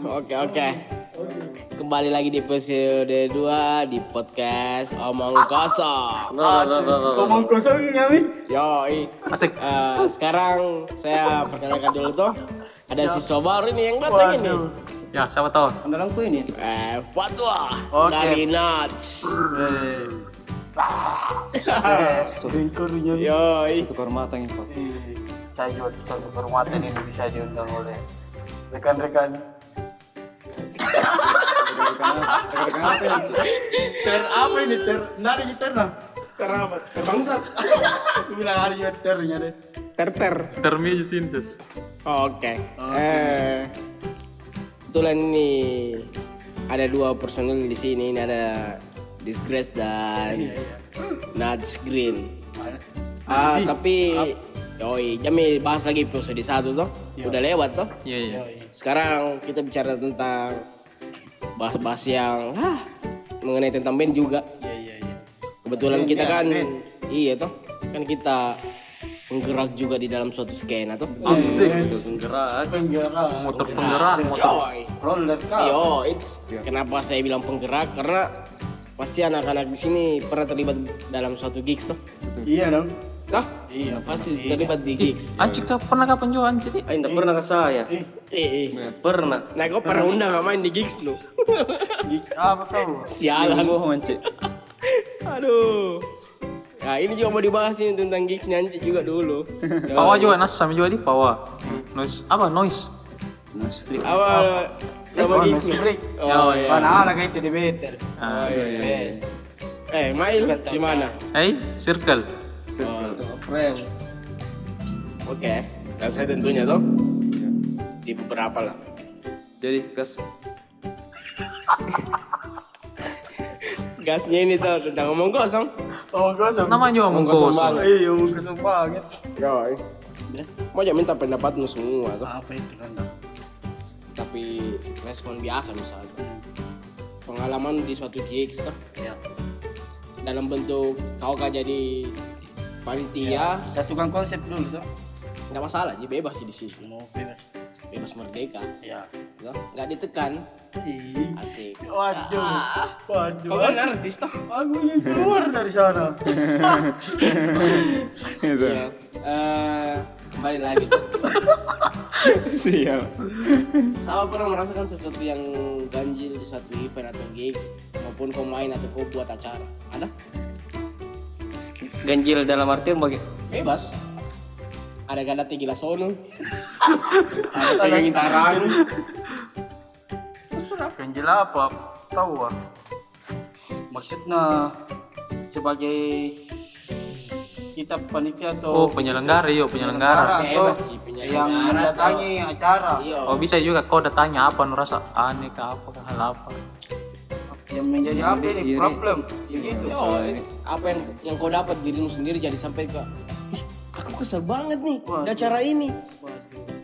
Oke oke. Kembali lagi di episode 2 di podcast Omong Kosong. Ngomong kosongnya mi. Yoi. Asik. Eh, sekarang saya perkenalkan dulu tuh. Ada siswa baru ini yang datang ini. Ya, siapa tahu? Andalanku ini. Eh, Fatwa Oke. dari Nats. Selingkuhnya. Yoi. Satu kehormatan ini Pak. Saya juga suatu kehormatan ini bisa diundang oleh rekan-rekan. Apa ini? Ter apa ini ter? Nari ter nah. Terabat. Bangsat. Aku bilang hari juga ternya deh. Ter-ter. Termi sintes. Oke. Eh, kebetulan ini ada dua personil di sini. Ini ada Disgrace dan Nats Green. Ah, tapi Yoi, Jami bahas lagi episode satu tuh. Udah lewat tuh. Iya, iya. Sekarang kita bicara tentang bahas-bahas yang ah, mengenai tentang band juga. Iya iya iya. Kebetulan kita kan iya toh. Kan kita penggerak juga di dalam suatu skena tuh. Asik. Penggerak. Penggerak. Motor penggerak, motor. Roller car. Yo, it's kenapa saya bilang penggerak karena pasti anak-anak di sini pernah terlibat dalam suatu gigs tuh. Iya dong. Kah? Iya. Pasti terlibat di gigs. Anjing kah pernah kapan jualan jadi? Ah, tidak pernah ke saya. Eh, Eh, eh. Pernah. Nah, kau pernah undang nggak main di gigs lu? gigs apa kau? Sialan. Bohong Cik. Aduh. Nah, ini juga mau dibahas ini tentang gigs nyanyi juga dulu. Pawa juga nas sama juga di pawa. Noise apa noise? Mas Flix. Apa nama Oh, gigs lu? Freak. Oh, iya. Mana anak itu di meter. Ah, Yes. Eh, Mail di mana? Eh, circle. Frame. Oke. Dan saya tentunya tuh di beberapa lah. Jadi gas. Gasnya ini tuh tentang ngomong kosong. Oh kosong. Nama juga Ngomong monggo. kosong banget. Iya, ngomong kosong banget. Yoi. Mau jangan minta pendapatmu semua tuh. Apa itu kan? Tapi respon biasa misalnya. Pengalaman di suatu gigs tuh. Ya. Dalam bentuk kau kan jadi panitia, Satukan konsep dulu tuh. nggak masalah, jadi bebas sih di sini. Mau bebas. Bebas merdeka. Ya. Tuh. Nggak ditekan. Ih. Asik. Waduh. Waduh. Kau kan artis tuh. Aku ingin keluar dari sana. Iya. Eh, kembali lagi. Siap. Sama pernah merasakan sesuatu yang ganjil di satu event atau gigs maupun kau main atau kau buat acara? Ada? Ganjil dalam artian bagi Bebas. Ada ganda gila sono. ada pegang gitaran. Ganjil apa? Tahu ah. Maksudnya sebagai kita panitia Oh, atau penyelenggara yo, penyelenggara. atau Bebas sih, penyelenggara yang mendatangi acara Iya. Oh, bisa juga kau datanya apa nu rasa aneh kah apa kah hal apa? yang menjadi apa ini problem begitu. Yo, it's apa yang yang kau dapat dirimu sendiri jadi sampai ke kesel banget nih di acara ini.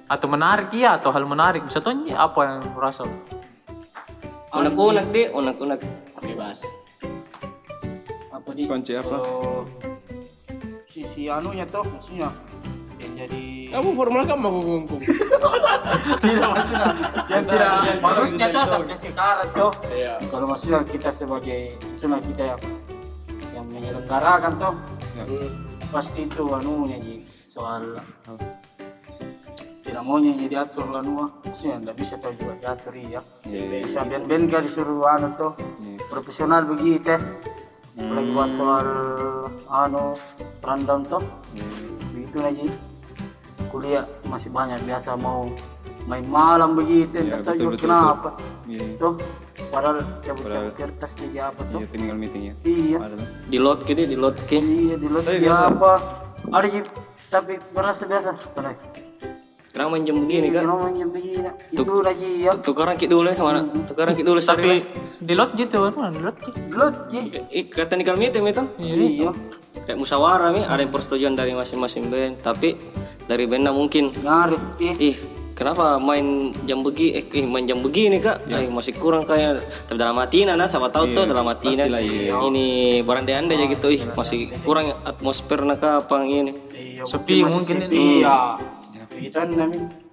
Atau menarik ya atau hal menarik bisa tuh apa yang nu rasa? unak-unak deh, unak-unak. Bebas. Apa di Kunci apa? kalau sisi anunya tuh maksudnya yang jadi Kamu formal kamu aku ngomong. tidak maksudnya yang tidak bagusnya tuh sampai sekarang tuh kalau maksudnya kita sebagai maksudnya kita yang yang menyelenggarakan tuh pasti itu anunya ji soal tidak maunya jadi diatur anu ah. maksudnya nggak bisa tahu juga diatur iya. Bisa ben-ben kan disuruh anu tuh? Profesional begitu apalagi buat soal anu random tuh. Begitu aja kuliah masih banyak biasa mau main malam begitu nggak tahu juga kenapa. Iya. tuh padahal cabut-cabut kertas juga apa tuh? Iya, tinggal meeting ya. iya. Di load ke di load ke. iya di lot ya apa? Ada ji tapi berasa biasa pernah Kenapa main jam begini kak? ngomongnya begini itu lagi ya. Tukaran kit dulu ya sama anak. Tukaran kit dulu Tapi di lot gitu kan, di lot gitu. lot ji. Ih, kata nikal meeting itu. iya. Kayak musyawarah mi, ada yang persetujuan dari masing-masing band. Tapi dari bandnya mungkin. Ngarit ji. Ih kenapa main jam begi? Eh, main jam begini kak? Eh, masih kurang kayak tapi dalam hati nah siapa tahu tuh dalam hati pastilah, iya. ini barang anda aja gitu. Ih masih kurang atmosfer nak apa ini? Iya Sepi mungkin sepi, ini. iya. Kita namin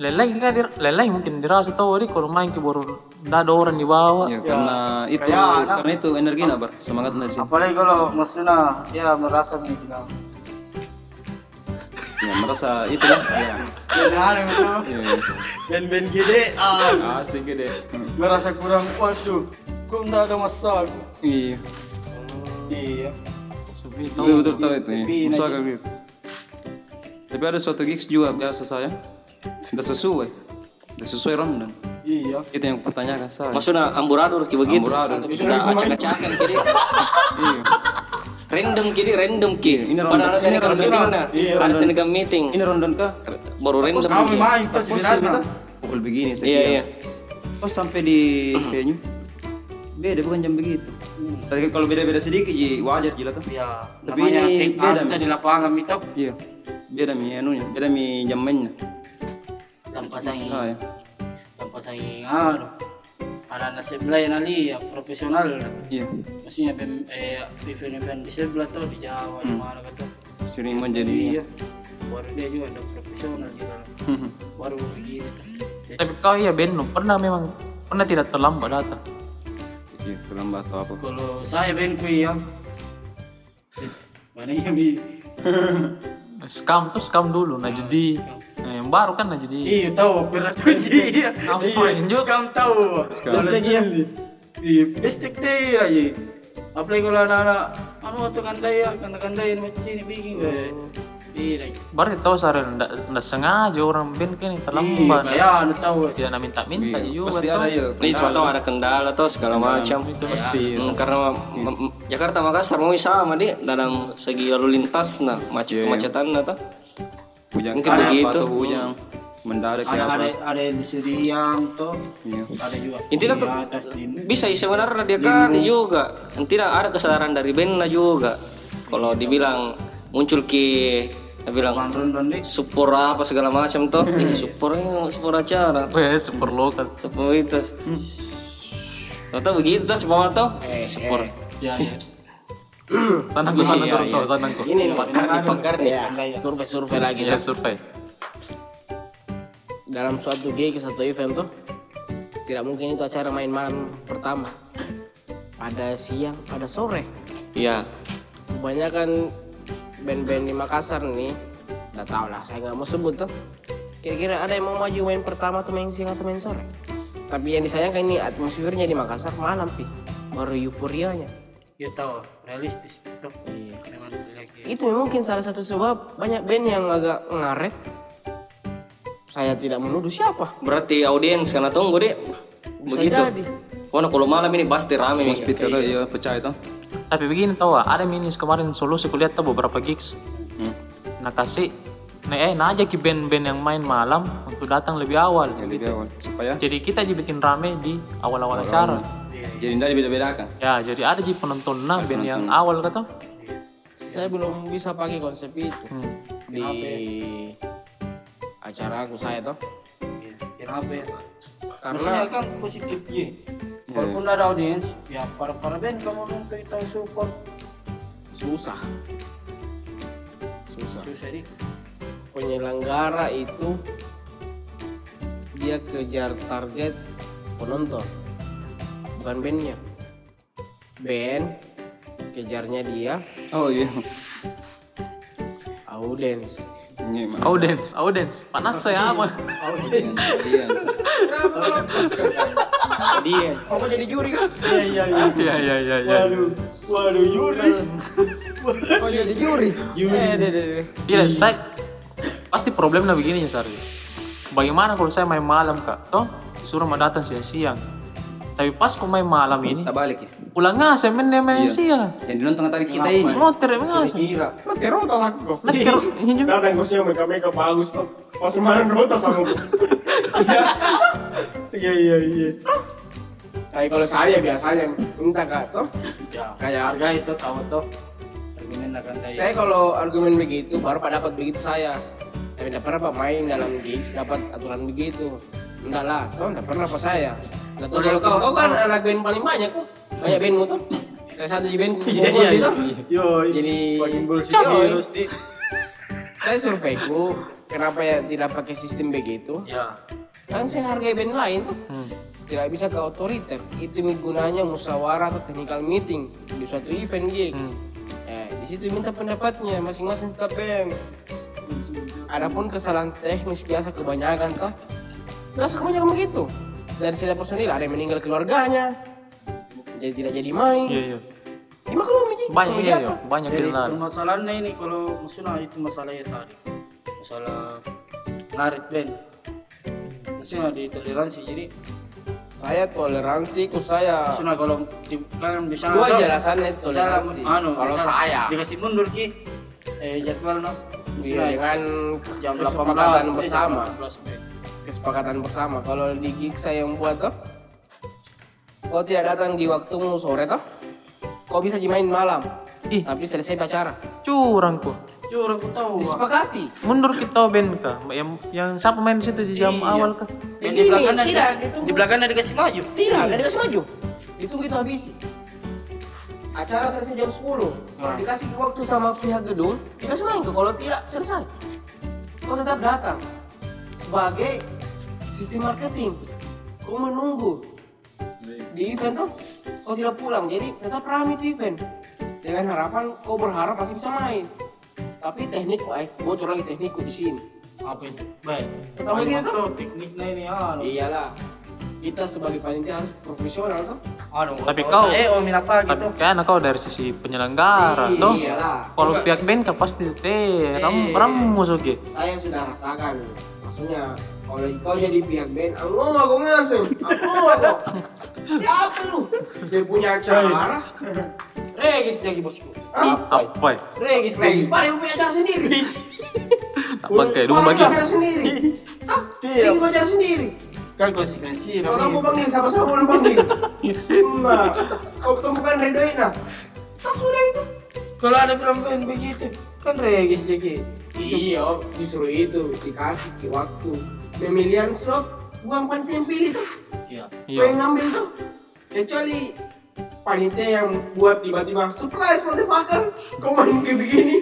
lelai kan dir- lelai mungkin dirasa tahu di kalau main ke baru nggak ada orang di bawah. Ya, karena itu karena itu energi nah, bar. Semangatnya di sini. apalagi kalau maksudnya ya merasa nih bilang Ya, merasa itu lah. Ya. Anu itu Iya, iya. band-band gede ah, Asik gede. merasa kurang waduh kok nggak ada masa Iya. iya Sepi Betul betul tahu itu. sepi ya. Gitu. Tapi ada suatu gigs juga biasa saya. Sudah sesuai. Sudah sesuai rondon. iya Itu yang pertanyakan saya. Maksudnya amburador kayak begitu. Amburador. Udah acak-acakan kiri. Iya. Random kiri, random ki. Ini ada Ini. Iya, Ada teknikal meeting. Ini rondon kah? Baru random kamu ki. main tuh sebenarnya Pukul begini Iya, sekian. iya. Pas sampai di venue. Beda bukan jam begitu. Tapi kalau beda-beda sedikit ji wajar gila tuh. ya Tapi namanya ini take beda, out Mi. di lapangan itu Iya. Beda mi anunya, beda mi jam mainnya. Ah, ya. tanpa saing anu anak-anak sebelah yang ali ya profesional Iya. maksudnya eh, event-event di sebelah tuh di Jawa di mana gitu Sering menjadi iya baru dia juga ada profesional juga baru begini Tapi kau ya Beno pernah memang pernah tidak terlambat datang. Iya, terlambat atau apa. kalau saya bengku ya mana yang bi Scam tuh scam dulu, nah jadi nah, yang baru kan nah jadi iya tahu kunci iya Ngapain juga? sekarang tahu plastik ya iya plastik teh aja apalagi kalau anak-anak anu tuh kandai ya kandai yang macam ini bikin tidak baru tahu saren ndak ndak sengaja orang Ben kan yang iya terlambat. kayak anu tahu Dia nak minta-minta juga Pasti ada ya. Ini cuma tahu ada kendala atau segala macam. Itu Pasti. Hmm, karena m- m- Jakarta Makassar mau sama di dalam segi lalu lintas nah macet kemacetan nah tuh. Hujan Mungkin begitu. atau hujan mendadak ada ada ada di Siriang tuh Iya. ada juga Intinya tuh bisa sih sebenarnya dia kan juga. Tidak ada kesadaran dari band juga. Kalau dibilang muncul ki dia bilang support apa segala macam tuh. Ini support ini support acara. Weh, super lokal. Support itu. Tahu begitu tuh semua tuh. Support. ya ya Sana gua sana tuh, tuh, sana gua. Ini Pakar nih, pakar nih. ya, survei-survei lagi Ya survei. Dalam suatu gig satu event tuh tidak mungkin itu acara main malam pertama. Ada siang, ada sore. Iya. Kebanyakan band-band di Makassar nih, udah tau lah, saya nggak mau sebut tuh. Kira-kira ada yang mau maju main pertama atau main siang atau main sore? Tapi yang disayangkan ini atmosfernya di Makassar malam pi, baru euforianya. ya tahu realistis memang lagi Itu mungkin salah satu sebab banyak band yang agak ngaret. Saya tidak menuduh siapa. Berarti audiens karena tunggu deh. Begitu. jadi. Wah, nah, kalau malam ini pasti rame nih. Speed itu ya pecah itu. Tapi begini tau ah, ada minis kemarin solusi kuliah tuh beberapa gigs. Hmm. Nah kasih, nah eh nah aja ki band-band yang main malam untuk datang lebih awal. Ya, lebih awal supaya Jadi kita aja bikin rame di awal-awal acara. jadi tidak dibeda-bedakan. Ya, jadi ada ji penonton nah band yang awal kata. Saya belum bisa pakai konsep itu Hmm. di acara aku saya toh. kenapa ya Karena Maksudnya kan positif ya walaupun ada audiens ya para para band kamu nonton kita support susah. Susah. susah di penyelenggara itu dia kejar target penonton bukan bandnya band kejarnya dia Oh iya. audiens Ini mah. Audience, audience. Panas saya apa? Audience, audience. Audiens. oh jadi juri kan iya iya iya Iya, iya, iya, iya. waduh waduh Yuri oh jadi juri eh deh deh deh. Iya, saya pasti problemnya begini ya Sari. Bagaimana kalau saya main malam kak? Toh disuruh mau datang siang-siang. Tapi pas aku main malam ini, Tak balik ya. pulang nggak saya main main siang. Yang dinonton tadi kita ini. Motor nggak kira. Lo terotas aku Nah, ini juga. datang ke siang mereka mereka bagus tuh. Pas kemarin rotas sama iya iya iya. Tapi kalau saya biasanya entah kak toh ya. Kayak- harga itu tahu tuh. Argumen akan kayak. Saya kalau argumen begitu baru pak dapat begitu saya. Tapi tidak pernah pak main dalam gigs dapat aturan begitu. Enggak lah toh tidak pernah pak saya Nggak tahu kalau kau, kau kan anak band paling banyak tuh banyak bandmu tuh saya satu di band iya kumpul iya situ yo jadi paling bullshit Yoi. terus di saya surveiku kenapa ya tidak pakai sistem begitu? Ya. Kan saya hargai band lain tuh. Hmm. Tidak bisa ke otoriter. Itu gunanya musyawarah atau technical meeting di suatu event gigs. Eh, di situ minta pendapatnya masing-masing staff band. Adapun kesalahan teknis biasa kebanyakan toh. Biasa kebanyakan begitu. Dari setiap personil ada yang meninggal keluarganya. Jadi tidak jadi main. Iya iya. Di maklum Ji. Banyak iya iya. Banyak Jadi permasalahannya ini kalau maksudnya itu masalahnya tadi. Masalah ngarit band. Maksudnya di toleransi jadi Saya toleransi ku saya. maksudnya kalau di, kan bisa Dua jelasannya toleransi. anu, Kalau saya dikasih mundur ki eh jadwal no. Iya, dengan jam 18 kesepakatan eh, bersama. jam 18, Band. Kesepakatan bersama kalau di gig saya yang buat toh kau tidak datang di waktumu sore toh kau bisa main malam Ih. tapi selesai acara Curang kok. Orang ku tahu. Pak. disepakati Mundur kita band kah? Yang yang siapa main di situ di jam Iya. awal kah? Yang di belakangnya tidak, dikasih, itu- di belakangnya dikasih maju. tidak ada dikasih maju itu kita habisi acara selesai jam 10 kalau dikasih waktu sama pihak gedung kita main ke kalau tidak selesai kau tetap datang sebagai sistem marketing kau menunggu di event tuh kau tidak pulang jadi tetap ramai di event dengan harapan kau berharap masih bisa main tapi teknik eh bocor lagi teknikku di sini Apa itu? Baik. Pertama gitu tuh. Tuh, tekniknya ini anu. iyalah kita sebagai panitia harus profesional tuh Anu, Tapi kau- eh oh min apa Tapi gitu. kan kau dari sisi penyelenggara toh. iyalah Kalau pihak band kan pasti teh ram ram musuh gitu. saya sudah rasakan maksudnya kalau kau jadi pihak band aku aku ngasih. Aku aku siapa lu? Dia punya acara. Regis jadi bosku. Apa? ya? Regis Regis. Pada punya acara sendiri. Tak bangkai dulu bagi. acara sendiri. Ah Iya. ini acara sendiri? Kan konsekuensi. kalau kamu panggil siapa-siapa orang panggil. Nah kau temukan Redoina tak sudah itu? Kalau ada band begitu, kan Regis jadi. iya justru itu. Dikasih ke waktu pemilihan slot bukan panitia yang pilih tuh Iya. Kau yang ngambil tuh kecuali panitia yang buat tiba-tiba surprise motherfucker kau main kayak begini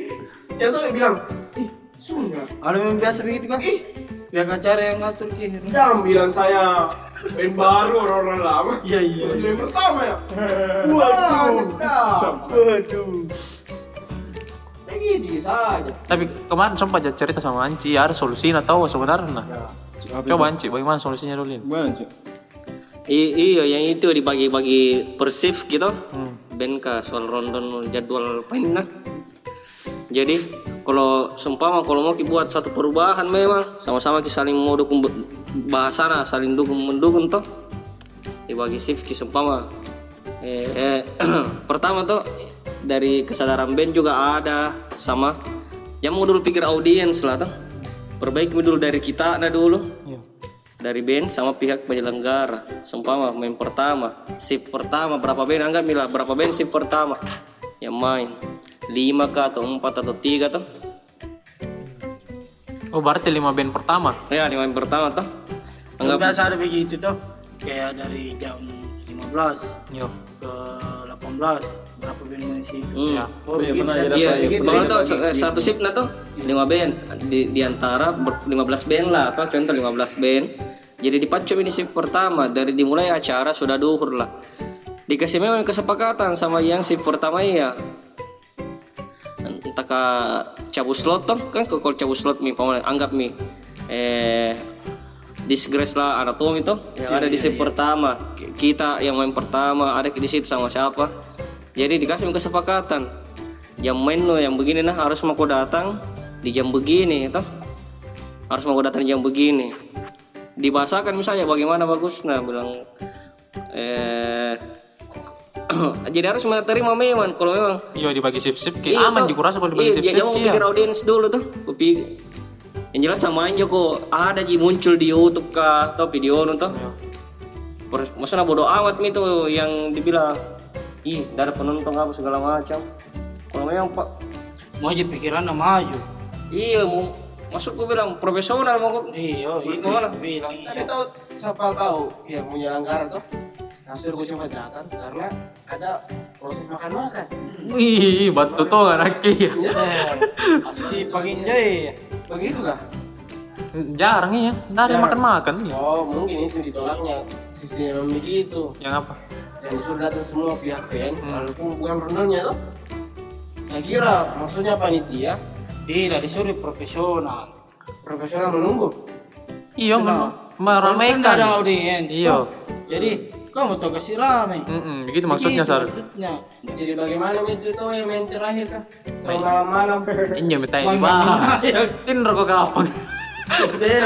yang sampai bilang ih sungguh Ada yang biasa begitu kan? ih Biar acara yang ngatur ki. jangan bilang saya band baru orang-orang lama Iya iya. Masih band pertama ya waduh Waduh. begitu saja Tapi kemarin sempat cerita sama Anci, ada solusinya tahu sebenarnya. Nah. Coba Anci, bagaimana solusinya dulu ini? Gimana? I- iya yang itu dibagi-bagi per shift gitu Hmm. ben ka soal rondon jadwal mainnya jadi kalau seumpama kalau mau buat satu perubahan memang sama-sama kita saling mau dukung bahasana saling dukung mendukung toh dibagi shift ki seumpama eh, eh, pertama tuh dari kesadaran band juga ada sama yang mau dulu pikir audiens lah tuh perbaiki dulu dari kita nah dulu Iya. dari band sama pihak penyelenggara seumpama main pertama shift pertama berapa band anggap mila berapa band shift pertama yang main lima kah atau empat atau tiga tuh Oh berarti lima band pertama. Iya, ya lima band pertama tuh anggap biasa ada begitu tuh. Kayak dari jam 15 Yo. ke 18 berapa band main sih? hmm. Ya. Oh, begitu. Iya, kalau tuh s- satu shift nah tuh lima band. Di, di antara ber- 15 band lah atau contoh 15 band. Jadi dipacu ini shift pertama dari dimulai acara sudah duhur lah. Dikasih memang kesepakatan sama yang shift pertama iya. Entah ka cabut slot toh kan kalau cabut slot mi paman anggap mi. Eh disgrace lah anatomi toh yang ada di shift pertama. K- kita yang main pertama ada di situ sama siapa. Jadi dikasih kesepakatan. Jam main lo yang begini nah harus mau datang di jam begini toh harus mau datang di jam begini dibahasakan misalnya bagaimana bagus nah bilang eh jadi harus menerima memang kalau memang Iya dibagi shift-shift kayak Iya, aman juga rasa kalau dibagi Iya, shift-shift jangan ya. pikir audiens dulu tuh. Kopi yang jelas sama aja kok ada ji muncul di YouTube kah atau video nonton. Iya. Maksudnya bodoh amat nih tuh yang dibilang ih ada penonton apa segala macam. Kalau memang pak Mau aja pikiran maju. Iya mau maksudku bilang profesional mau kok Iya, itu Gimana? bilang tapi tahu siapa tahu yang penyelenggara tuh hasil gue coba datang karena ada proses makan-makan Wih, batu tuh anaknya. Eh, si pagin jay. begitu kah Jarang iya, nggak ada Jarang. makan-makan. Iya. Oh mungkin itu ditolaknya sistemnya memang begitu. Yang apa? Yang disuruh datang semua pihak PN, walaupun bukan rondonya tuh. Saya kira maksudnya panitia Tidak disuruh profesional. profesional menunggu. Iya, meramaikan. Kan ada audiens. Iya. Jadi kamu tuh kasih rame. Mm-mm, begitu maksudnya Sar. maksudnya. Jadi bagaimana itu tuh yang main terakhir kah? Yang malam-malam. Ini minta Bang, dibahas. Bang, Tinder kok kapan?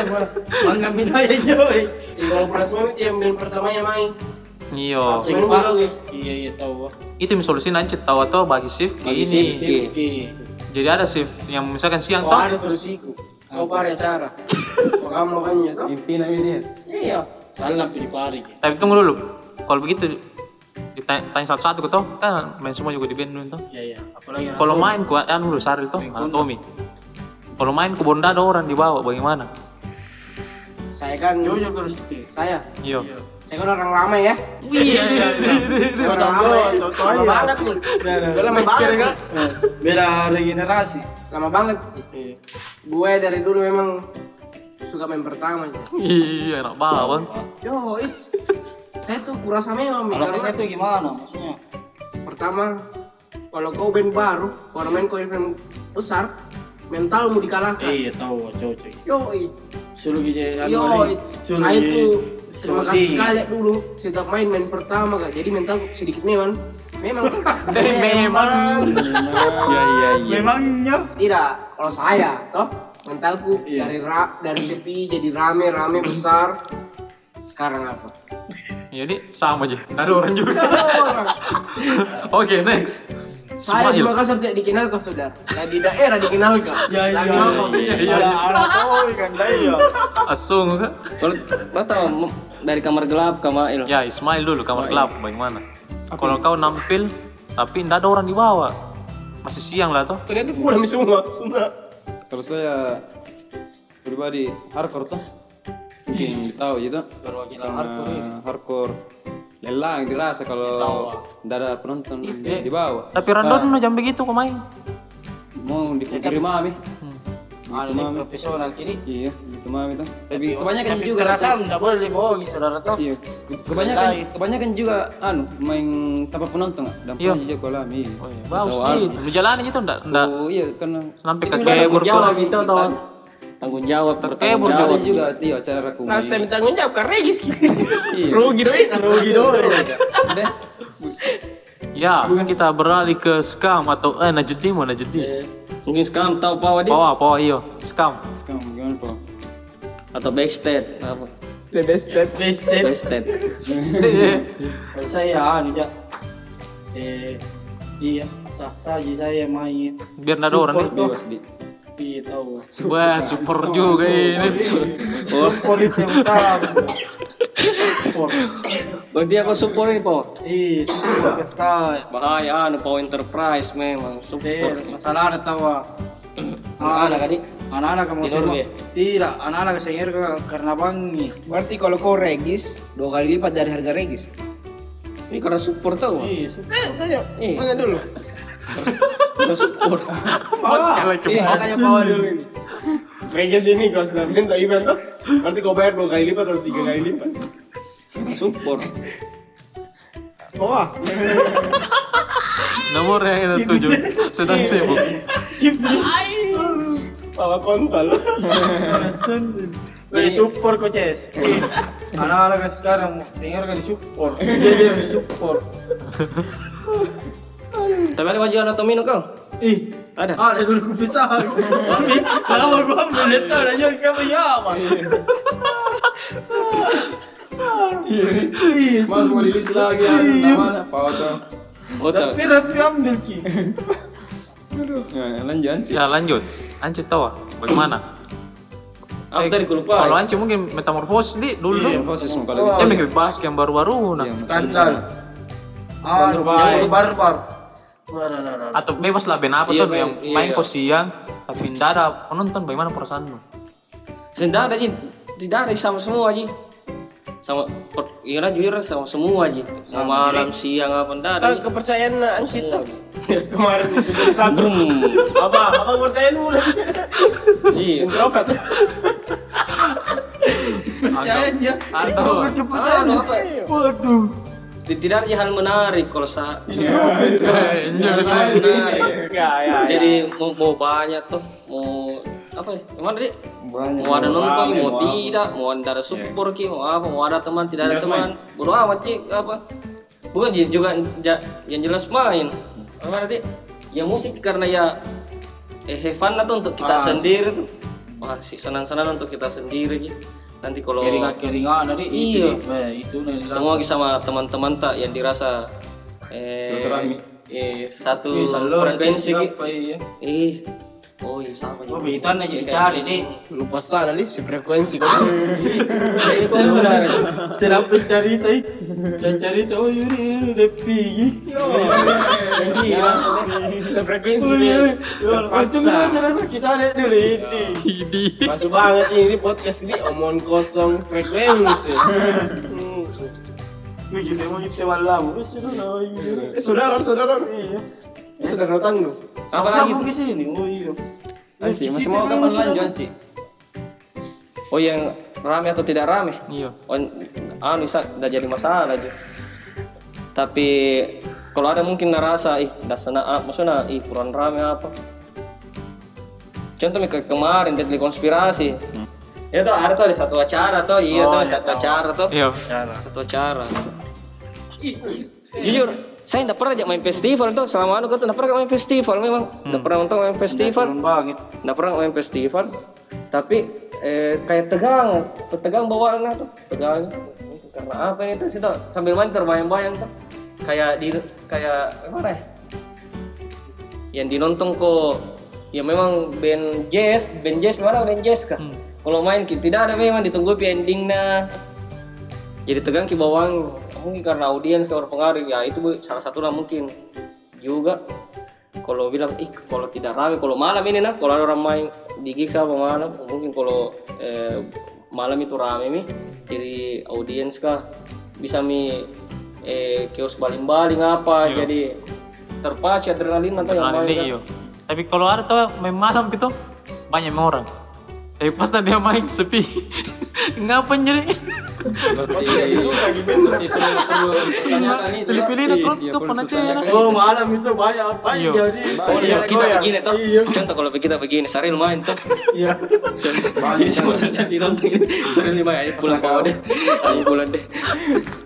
Gua. Mangga minaya joy. Jadi kalau pulang semua itu yang main pertamanya main. Iya. Iya iya tahu. Itu yang solusi nanti tahu atau bagi shift kayak Bagi ini. shift. Jadi ada shift yang misalkan siang Oh toh. ada solusiku. Kau pada acara. Kau kamu makanya tuh. Intinya ini dia. Iya. Salah pilih pari. Tapi tunggu dulu. Kalau begitu ditanya tanya satu-satu ke toh kan main semua juga di band toh. Iya iya. Apalagi anak Kalau main ku anu dulu Saril toh, anatomi. Kalau main ke Bonda ada orang dibawa bagaimana? Saya kan Jujur itu. saya. Iya. Saya kan orang lama ya. Iya iya iya. Saya orang lama ya. Lama banget nih. Udah lama banget kan? Beda regenerasi. Lama banget. Iya. Gue dari dulu memang suka main pertama. Iya, enak banget. Yo, it's saya tuh kurasa memang Alasannya itu gimana maksudnya? pertama kalau kau band baru, kalau main kau event besar, mentalmu dikalahkan. Iya tahu cocok. Yo, it. Suruh anu Yo, saya tuh terima kasih sekali dulu setiap main main pertama kak. Jadi mental sedikit memang memang Memang. Iya iya iya. Memangnya? tidak kalau saya toh mentalku Iya. dari ra, dari sepi jadi rame rame besar sekarang apa Jadi sama aja. Ada orang juga. Oke, next. Saya di. Makassar tidak dikenal kau saudara saya di daerah dikenal kak Ya iya. Apa? iya, iya. Ada anak tahu kan iya. Asung kak. Kalau kau m- dari kamar gelap kamar il. Ya, Ismail dulu kamar gelap bagaimana? Kalau kau nampil tapi tidak ada orang dibawa. Masih siang lah toh. ternyata kurang semua semua Kalau saya pribadi hardcore tuh mungkin tahu gitu. Perwakilan Karena hardcore lelang dirasa kalau tidak ada penonton di bawah. Tapi random no jam begitu kau main. Mau dipikir mami. Ada nih profesional kini. Iya, gitu mami tuh. Tapi kebanyakan Tapi juga perasaan tidak boleh dibohongi saudara toh. Iya, ke- kebanyakan kebanyakan juga anu main tanpa penonton? Dan Iya. pernah juga kolam iya. Oh, iya. Bagus gitu. Menjalani itu enggak enggak Oh iya karena sampai ke Tanggung kebur jawab itu atau tanggung jawab bertanggung jawab. juga iya acara aku nah saya minta tanggung jawab kan Regis Iya. rugi doin rugi doin Deh, Ya, kita beralih ke scam atau eh Najdi mau Najdi. Mungkin sekarang tahu Pak Wadi Pawa, pawa iyo, scam. sekarang gimana pak? atau backstage apa? Wasted. Backstage. Kalau saya anu ja. Eh iya sah saja saya main. Biar ada orang nih. Iya tahu. Wah, super juga ini. Support itu yang. Berarti apa support ini Pak? Iya, support ke saya. Bahaya anu Pak Enterprise memang support. masalah ada tahu. Anak kan Anak-anak kamu semua. ya? Tidak, anak-anak kesengir karena bangi. berarti kalau kau Regis dua kali lipat dari harga Regis Ini karena support. Pak. Iya, support. eh tanya Iya. tanya dulu Support. bawa Iya, makanya bawa dulu ini Regis ini kalau sudah minta event tuh berarti kau bayar dua kali lipat atau tiga kali lipat support. bawa Nomor yang itu tujuh sedang sibuk. Skip bawa kontol Lagi support kok, Ces. Anak-anak kan sekarang sengir kan di support. Dia di support. Tapi ada baju anatomi no kau? Ih, Ada. ada dulu kupisah. Mami, lama gua itu dan jadi kamu ya, Bang. Iya, Mas mau rilis lagi ya, nama Pak Oto. Oh, tahu. tapi rapi ambil ki. Ya, lanjut Anci. Ya lanjut. Anci tahu ah, bagaimana? Aku tadi aku lupa. Kalau Anci mungkin metamorfosis di dulu Iya, mau kalau bisa. Saya mikir bahas yang baru-baru nah. Skandal. Ah, yang barbar. Waduh, Atau bebas lah band apa Iya, tuh yang Iya, main iya. kok siang tapi tidak ada penonton bagaimana perasaanmu? Tidak ada Ji. Tidak ada sama semua Ji. Sama per, iya lah, jujur sama semua Ji. Mau malam siang apa tidak ada. Ji. kepercayaan Anci tuh kemarin itu satu Brum. apa apa kepercayaan mulai Iya. introvert Percayanya. Atau Keputusan. Waduh. Tidak hal menarik kalau sa eh, ini bisa menarik. Ya, ya. jadi mau, mau banyak tuh mau apa ya? Gimana tadi mau ada nonton mau tidak? Mau ada support ki? Mau apa? Mau ada teman tidak ada teman? bodo amat Ci, apa? Bukan juga yang jelas main. Apa tadi ya musik karena ya eh have fun lah tuh untuk kita sendiri tuh. Wah sih senang-senang untuk kita sendiri Ji. Nanti kalau Keringat-keringat dari Iya. itu. Eh, itu nih. ketemu lagi sama teman-teman tak yang dirasa eh, eh satu frekuensi Ki. Iya. ih oh iya sama Oh, juga begitu aja dicari nih. Lupa sana nih si frekuensi kok. Saya udah sedang pencerita ih. Pencerita oh ini udah pergi. Sefrekuensi. Itu mah sedang kisah dulu ini. Masuk banget ini podcast ini omongan kosong frekuensi. Hmm. Kita mau kita malam. Sudah lah ini. Eh, saudara, saudara. Iya. Eh, saudara tangguh. apa lagi ke sini. Oh iya. Anci, masih mau kapan lanjut Anci? Oh yang rame atau tidak rame? iya Oh, anu bisa udah jadi masalah aja. Tapi kalau ada mungkin narasa, ih, dah sana, ah, maksudnya, ih, kurang rame apa? Contoh ke kemarin deadly konspirasi. Ya tuh ada tuh ada satu acara tuh, iya tuh satu acara tuh, iya. Satu acara. Ih, Jujur, saya tidak pernah main festival tuh selama anu kan tuh tidak pernah main festival memang, tidak pernah nonton main festival. Nggak pernah main festival. Tapi eh, kayak tegang tegang bawaannya tuh tegang. Karena apa ini tuh sudah sambil main terbayang-bayang tuh kayak di kayak apa ya yang dinonton kok. Ya memang band jazz band jazz mana band jazz kah? Kalau main tidak ada memang ditunggu endingnya. Jadi tegang ki bawang. Mungkin karena audiens kalau pengaruh. Ya itu salah satu lah mungkin. Juga kalau bilang ih kalau tidak ramai kalau malam ini nah kalau ada orang main di gig sama malam mungkin kalau eh, malam itu rame nih jadi audiens kah? Bisa mi eh, kios baling-baling apa jadi terpacu adrenalin atau yang ini kan. iya. Tapi kalau ada tuh main malam gitu banyak orang tapi pas dia main sepi ngapain jadi pilih-pilih terus ke penacena Oh, malam itu banyak apa Iya. jadi. Oh, iya, kita begini tuh. Contoh kalau kita begini, Saril main tuh. Iya. Jadi semua saya dinonton ini. Saril lima ayo pulang kau deh. Ayo pulang deh.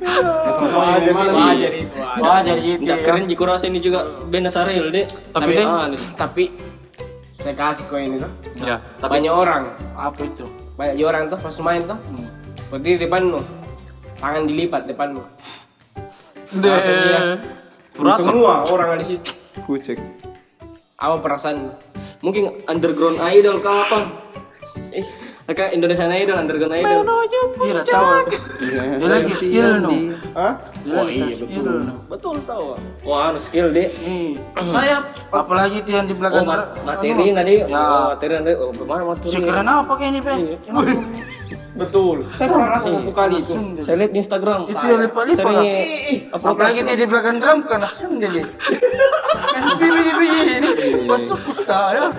Wajar wajar itu. wajar. Gitu. Nggak keren jiku rasa ini juga band Saril deh. Tapi deh- ah. Tapi saya kasih kau ini tuh. ya Banyak orang, Apa itu? banyak orang tuh pas main tuh. Berdiri depanmu. Tangan dilipat depanmu. deh Rasa. Semua orang ada di situ. Kucek. Apa perasaan? Mungkin underground idol kah apa? Eh, Kayak Indonesian Idol, underground idol. Tidak tahu. Dia lagi skill no. Hah? Dia lagi skill no. Betul tahu. Wah, anu skill deh. Saya apalagi yang di Oh, belakang. mat materi tadi. Ya. Oh, materi tadi. Oh, gimana materi? Si keren apa kayak ini, Pen? betul. Saya pernah rasa satu kali itu. Saya lihat di Instagram. Itu yang lipat-lipat. Apalagi dia di belakang drum kan langsung dia lihat. Kasih begini-begini. Masuk ke saya.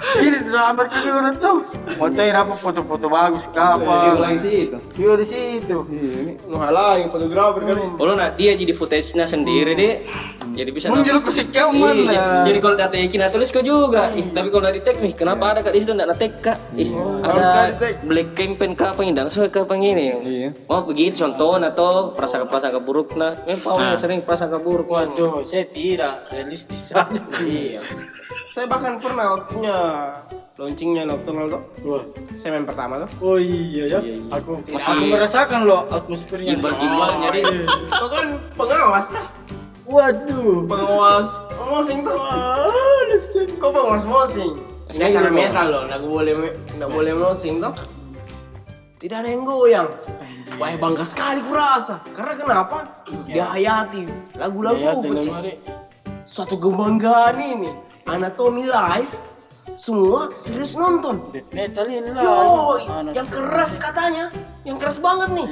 Ini drummer kan juga tuh. Fotoin apa foto-foto bagus ke apa. sih itu. Iya di situ. Menghalangi fotografer kali. Oh, nah dia jadi footage-nya sendiri deh. Jadi bisa Muncul ke si kau Iya, mana? jadi kalau data yakin tulis kau juga. Ih, tapi kalau dari tag nih, kenapa ada kak di situ enggak tag kak? Ih, harus ada kali black campaign kapan ini, dan suka kapan ini. Iya. Mau begitu contoh atau prasangka-prasangka buruk nah. Memang Paul sering prasangka buruk. Waduh, saya tidak realistis saja. Iya. Saya bahkan pernah waktunya launchingnya Nocturnal tuh. Wah. Saya main pertama tuh. Oh iya ya. Aku Masih- aku merasakan loh atmosfernya. Gimbal-gimbal jadi Kau kan pengawas dah. Waduh. Pengawas mosing tuh. Ah, desin. Kau pengawas mosing. Ini acara metal loh, nggak boleh nggak boleh mosing tuh. Tidak ada yang goyang. Wah bangga sekali kurasa. Karena kenapa? Dihayati lagu-lagu Dihayati, suatu kebanggaan ini. Anatomi live semua serius nonton. Death metal ini lah. Yo, Anak- yang keras katanya, yang keras banget nih.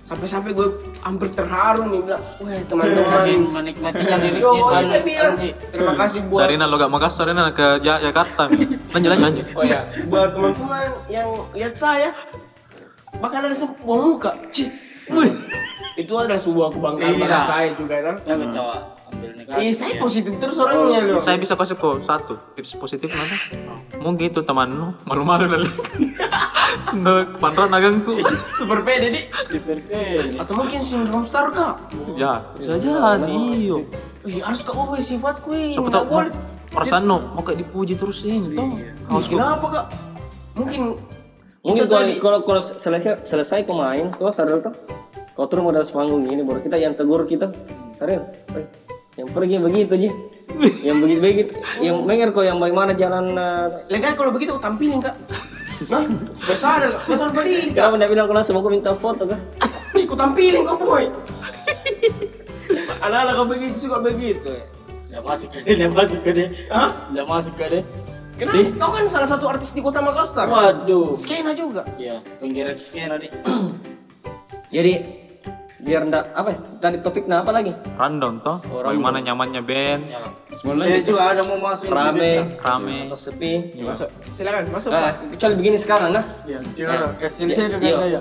sampai-sampai gue hampir terharu nih bilang wah teman-teman menikmatinya diri Yo, kita. saya bilang terima kasih buat Dari Nalo gak Makassar ini ke Ja- Jakarta. Mi. Lanjut lanjut lanjut. oh ya buat teman-teman yang lihat saya bahkan ada sebuah muka Cih, wih, itu adalah sebuah kebanggaan Iya. bagi saya juga kan Ya kita ambil negatif. Iya, saya positif terus orangnya loh. Saya bisa kasih kok satu tips positif nanti. Mungkin itu teman lu malu-malu nanti. Sudah panran agangku. Super pede di. Super Atau mungkin sindrom star kak. Ya, bisa jadi. Iyo. Ih, harus kak ubah sifatku ini. Siapa tahu boleh. perasaan no mau kayak dipuji terus ini tuh. Ih, kenapa kak? Mungkin Mungkin kalau kalau kalau selesai selesai pemain tuh sadar tuh. Kau turun modal sepanggung gini baru kita yang tegur kita. Sadar. Yang pergi begitu ji. yang begitu begitu. Yang menger kok yang bagaimana jalan uh, Legal kalau begitu aku tampilin kak. Nah, kak. Masa badi kak. Kenapa dia bilang kalau semua aku minta foto? Ih, Aku tampilin kak boy. Anak-anak kau begitu suka begitu ya. Masuk ke dia, udah masuk ke dia. Hah? Udah masuk ke dia. Kenapa? Kau kan salah satu artis di kota Makassar. Waduh. Skena juga. Iya, pinggiran skena nih. Jadi biar ndak apa ya? Tadi topiknya apa lagi? Rundown toh. Bagaimana nyamannya band, Ya. Saya juga ada mau masuk ini Rame, rame. atau sepi. Masuk. Silakan masuk. Nah, kecuali begini sekarang nah. Iya, coba kasih Ya, saya juga iya. ya.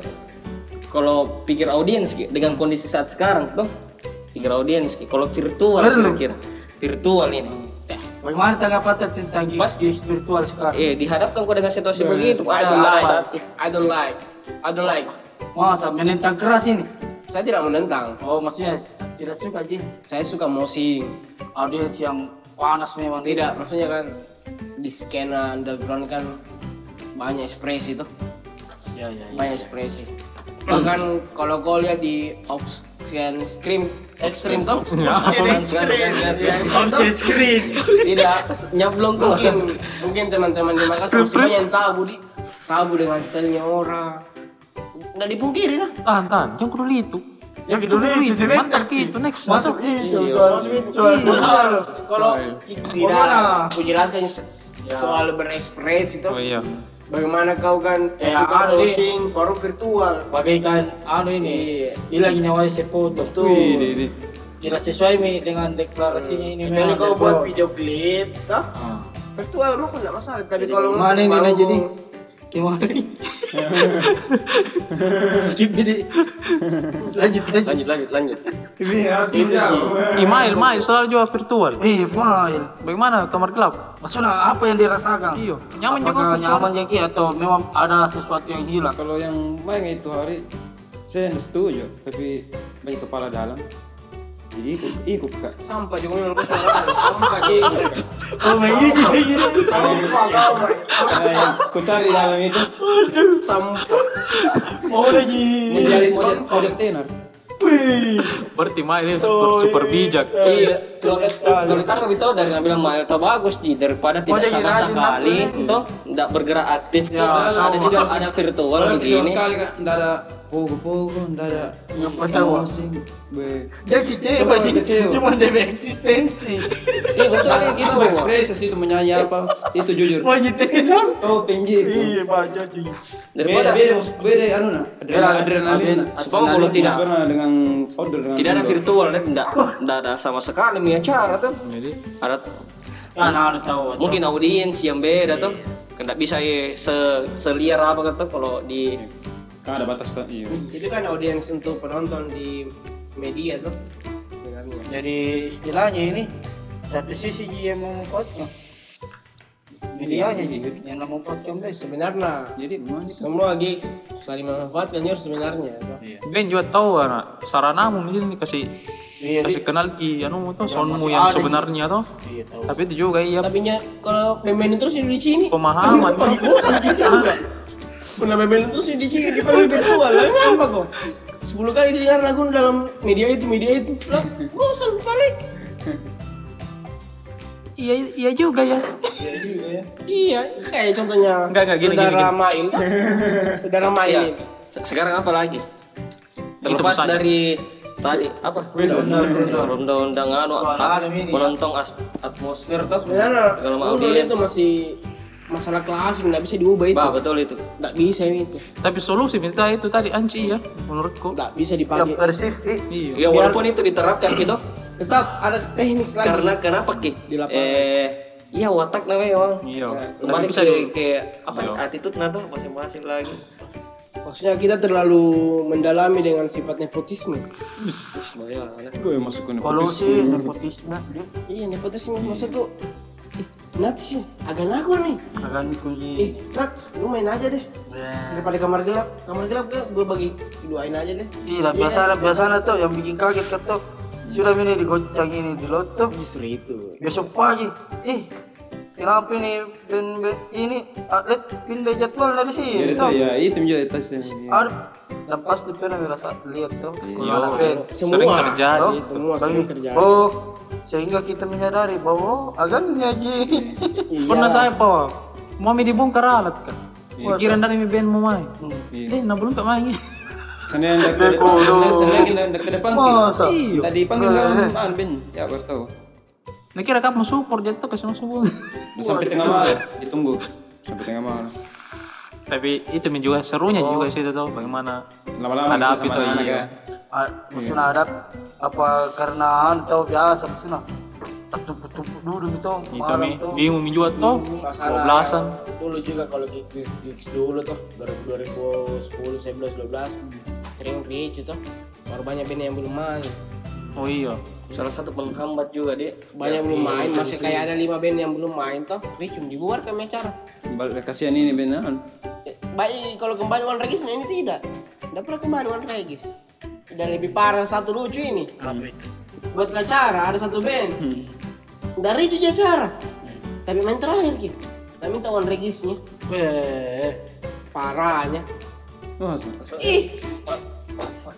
Kalau pikir audiens dengan kondisi saat sekarang tuh, pikir audiens kalau virtual Bener. kira virtual ini. Bagaimana tanggapan tentang gigs, gigs spiritual sekarang? Eh, dihadapkan kok dengan situasi begitu, I ada don't like. don't like. I don't like. Masa menentang keras ini? Saya tidak menentang. Oh, maksudnya tidak suka Ji? Saya suka mosing. Audiens yang panas memang. Tidak, maksudnya kan di skena underground kan banyak ekspresi tuh, Ya, ya, ya. banyak ekspresi. Bahkan kalau kau lihat di Oxgen Scream Extreme tuh, Oke, screen. tidak Nyablong tuh. mungkin mungkin teman-teman di Makassar masih banyak yang tabu di tabu dengan stylenya orang. Nggak dipungkiri lah. Tahan tahan, jangan kudu itu. Yang dulu itu, mantap gitu next. Masuk itu Iya, soal itu soal iya. Kalau Bagaimana? aku jelaskan soal berekspresi itu. Oh iya. Bagaimana kau kan Ya, suka di- posting baru virtual. bagaikan anu ini Iya. hilang nyawa foto Tuh. tidak sesuai Mi, dengan deklarasinya ini Kecuali kau buat video klip, toh Ah. virtual mah enggak masalah. Tapi kalau Mana ini mau- kemari. Skip ini. Lanjut lanjut. Lanjut, lanjut, lanjut. Email, mail selalu juga virtual. eh file Bagaimana kamar gelap? maksudnya apa yang dirasakan? Iyo, nyaman juga. Nyaman jadi atau memang ada sesuatu yang hilang? Kalau yang main itu hari saya setuju, tapi banyak kepala dalam. Jadi ikut, ikut kak. sampah juga yang kau sampah gitu. oh begitu sih gitu Sampah kau, Bray. Ku cari dalam itu sampah. mau lagi menjadi model, model tenor. Berarti mail ini super, super bijak. Iya, kalau kita lebih tahu dari Nabil Mail tahu bagus ji daripada tidak sama sekali, toh tidak bergerak aktif tuh. ada juga ada virtual begini. sekali kak, nggak ada pogo-pogo, nggak ada yang pertama musik. Be. dia kecewa Cuma dia eksistensi Iya betul Itu gitu. berekspresi sih itu menyanyi apa? Itu jujur. mau nyetel Oh penji. iya baca sih Daripada beda beda beda anu nah. Adrenalin. Adrenalin. Supaya kalau tidak Pernah dengan outdoor dengan tidak ada virtual deh, tidak tidak ada sama sekali mi acara tuh. Jadi Ada kan ada tahu mungkin audiens yang beda tuh. Tidak bisa ya se seliar apa kata kalau di Kan ada batas tuh. Iya. Itu kan audiens untuk penonton di media tuh sebenarnya. jadi istilahnya ini satu sisi Ji yang memanfaatkan medianya Ji yang memanfaatkan best Sebenarnya Jadi memang semua gigs saling memanfaatkan ya sebenarnya. tuh. Ben juga tahu anak saranamu di sini kasih iya kasih kenal ki anu tuh soundmu masih yang sebenarnya tuh. iya tahu Tapi itu juga iya Tapi nya kalau pemain terus di sini pemahaman. bosan gitu enggak. Pernah terus di sini dipanggil virtual lah ngapa kok? 10 kali didengar lagu dalam media itu media itu lah bosan kali. Iya iya juga ya. Iya juga ya. Iya, kayak contohnya Enggak, enggak, gini, saudara gini, gini. Mail tuh. saudara Mail ya, sekarang apa lagi? Terlepas dari tadi apa? Undang-undang anu apa? menonton atmosfer. Sebenarnya Kalau mau itu masih masalah klasik nggak bisa diubah itu. Bah, betul itu. Nggak bisa itu. Tapi solusi minta itu tadi anci ya, menurutku. Nggak bisa yang dipakai. persif eh. Iya. Ya walaupun itu diterapkan gitu. Tetap ada teknik lagi. Karena kenapa ki? Di lapangan. Eh, iya watak namanya bang. Iya. Ya, Tapi kembali bisa ke, ke apa ya, attitude nah tuh masing-masing lagi. Maksudnya kita terlalu mendalami dengan sifat nepotisme. Gue masuk ke nepotisme dia Iya nepotisme maksudku. Nats sih, agak nago nih. akan kunci Eh, Nats, lu main aja deh. Ya. Daripada kamar gelap, kamar gelap gue bagi duain aja deh. Tidak, biasa biasa tuh yang bikin kaget kan tuh. Sudah ini digocang ini di loto. Justru itu. Besok pagi, ih kenapa ini ben, ben, ini atlet pindah jadwal dari sini? itu tuh. ya itu menjadi tasnya Ada dan pasti pernah merasa lihat tuh. Iya. Semua. terjadi. Semua sering terjadi. Oh, sehingga kita menyadari bahwa oh, agannya ji. Iya. Pernah saya pak, mau mi dibongkar alat kan. Kira dari mi band mau main. Eh, nah belum tak main. Senin ke depan, Senin Senin dak ke depan. Tadi panggil kan an ben, ya baru tahu. Nah kira kapan support jatuh kasih masuk sampai tengah malam, ditunggu sampai tengah malam. Tapi itu juga serunya juga sih itu tuh bagaimana Lama-lama ada api tuh iya. ya. Ah, maksudnya ada apa karena tahu biasa maksudnya. Tumpuk-tumpuk dulu gitu. Itu mi bingung mi juga tuh. Masalah 12-an. dulu juga kalau gigs, gigs dulu tuh 2010, 11, 12 sering reach itu baru banyak band yang belum main Oh iya. Salah satu penghambat juga dia. banyak belum main masih kayak ada lima band yang belum main tuh reach dibuat kami acara Balik kasihan ini benar. Eh, baik kalau kembali One Regis ini tidak tidak pernah kembali One Regis dan lebih parah satu lucu ini. Buat ke acara ada satu band. Dari itu acara. Tapi main terakhir gitu kami minta One Regisnya. Eh, parahnya. Ih.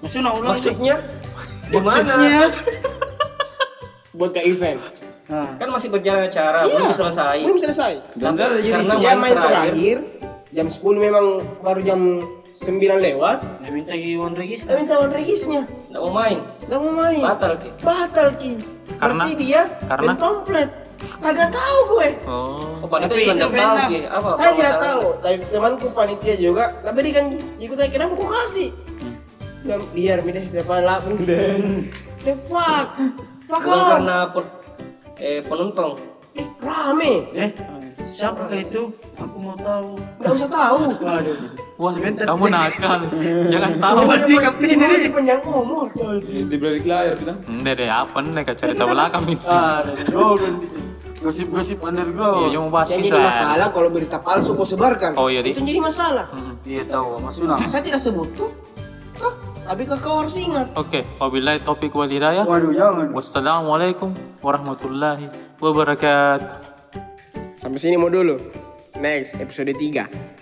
Maksudnya ulang. Maksudnya? Gimana? buat ke event. Nah, Kan masih berjalan acara, Iya. belum selesai. belum selesai. Dan ada jadi Karena dia main main terakhir. terakhir jam 10 memang baru jam 9 lewat. Dia minta Iwan Regis. kita minta One Regisnya. Nggak mau main. Gak mau main. Batal ki. batal ki. Karena- berarti dia karena- band pamflet. Kagak tahu gue. Oh. Oh, panitia juga nggak tahu ki. Apa? saya apa tidak masalahnya? tahu. Tapi temanku panitia juga. Nggak berikan ikut aja. Kenapa kok kasih? Ya, biar mi deh depan lapung the fuck? Fuck Bukan off. karena pe- eh, penonton. eh, rame. Eh, siapakah itu? Aku mau tahu. nggak usah tahu Waduh. Wah, kamu nakal. Jangan tahu. di panjang umur di, di balik layar kita. Enggak deh, apa nih kak cerita belakang misi. Ah, sini. Gosip-gosip Iya, underground. yang mau bahas yang itu. jadi masalah kalau berita palsu kau sebarkan Oh, iya, Di. itu jadi masalah Iya tahu, maksudnya. saya tidak sebut tuh tapi kau harus ingat Oke, wabillahi topik wal hidayah. Waduh, jangan. Wassalamualaikum warahmatullahi wabarakatuh. Sampai sini mau dulu next episode 3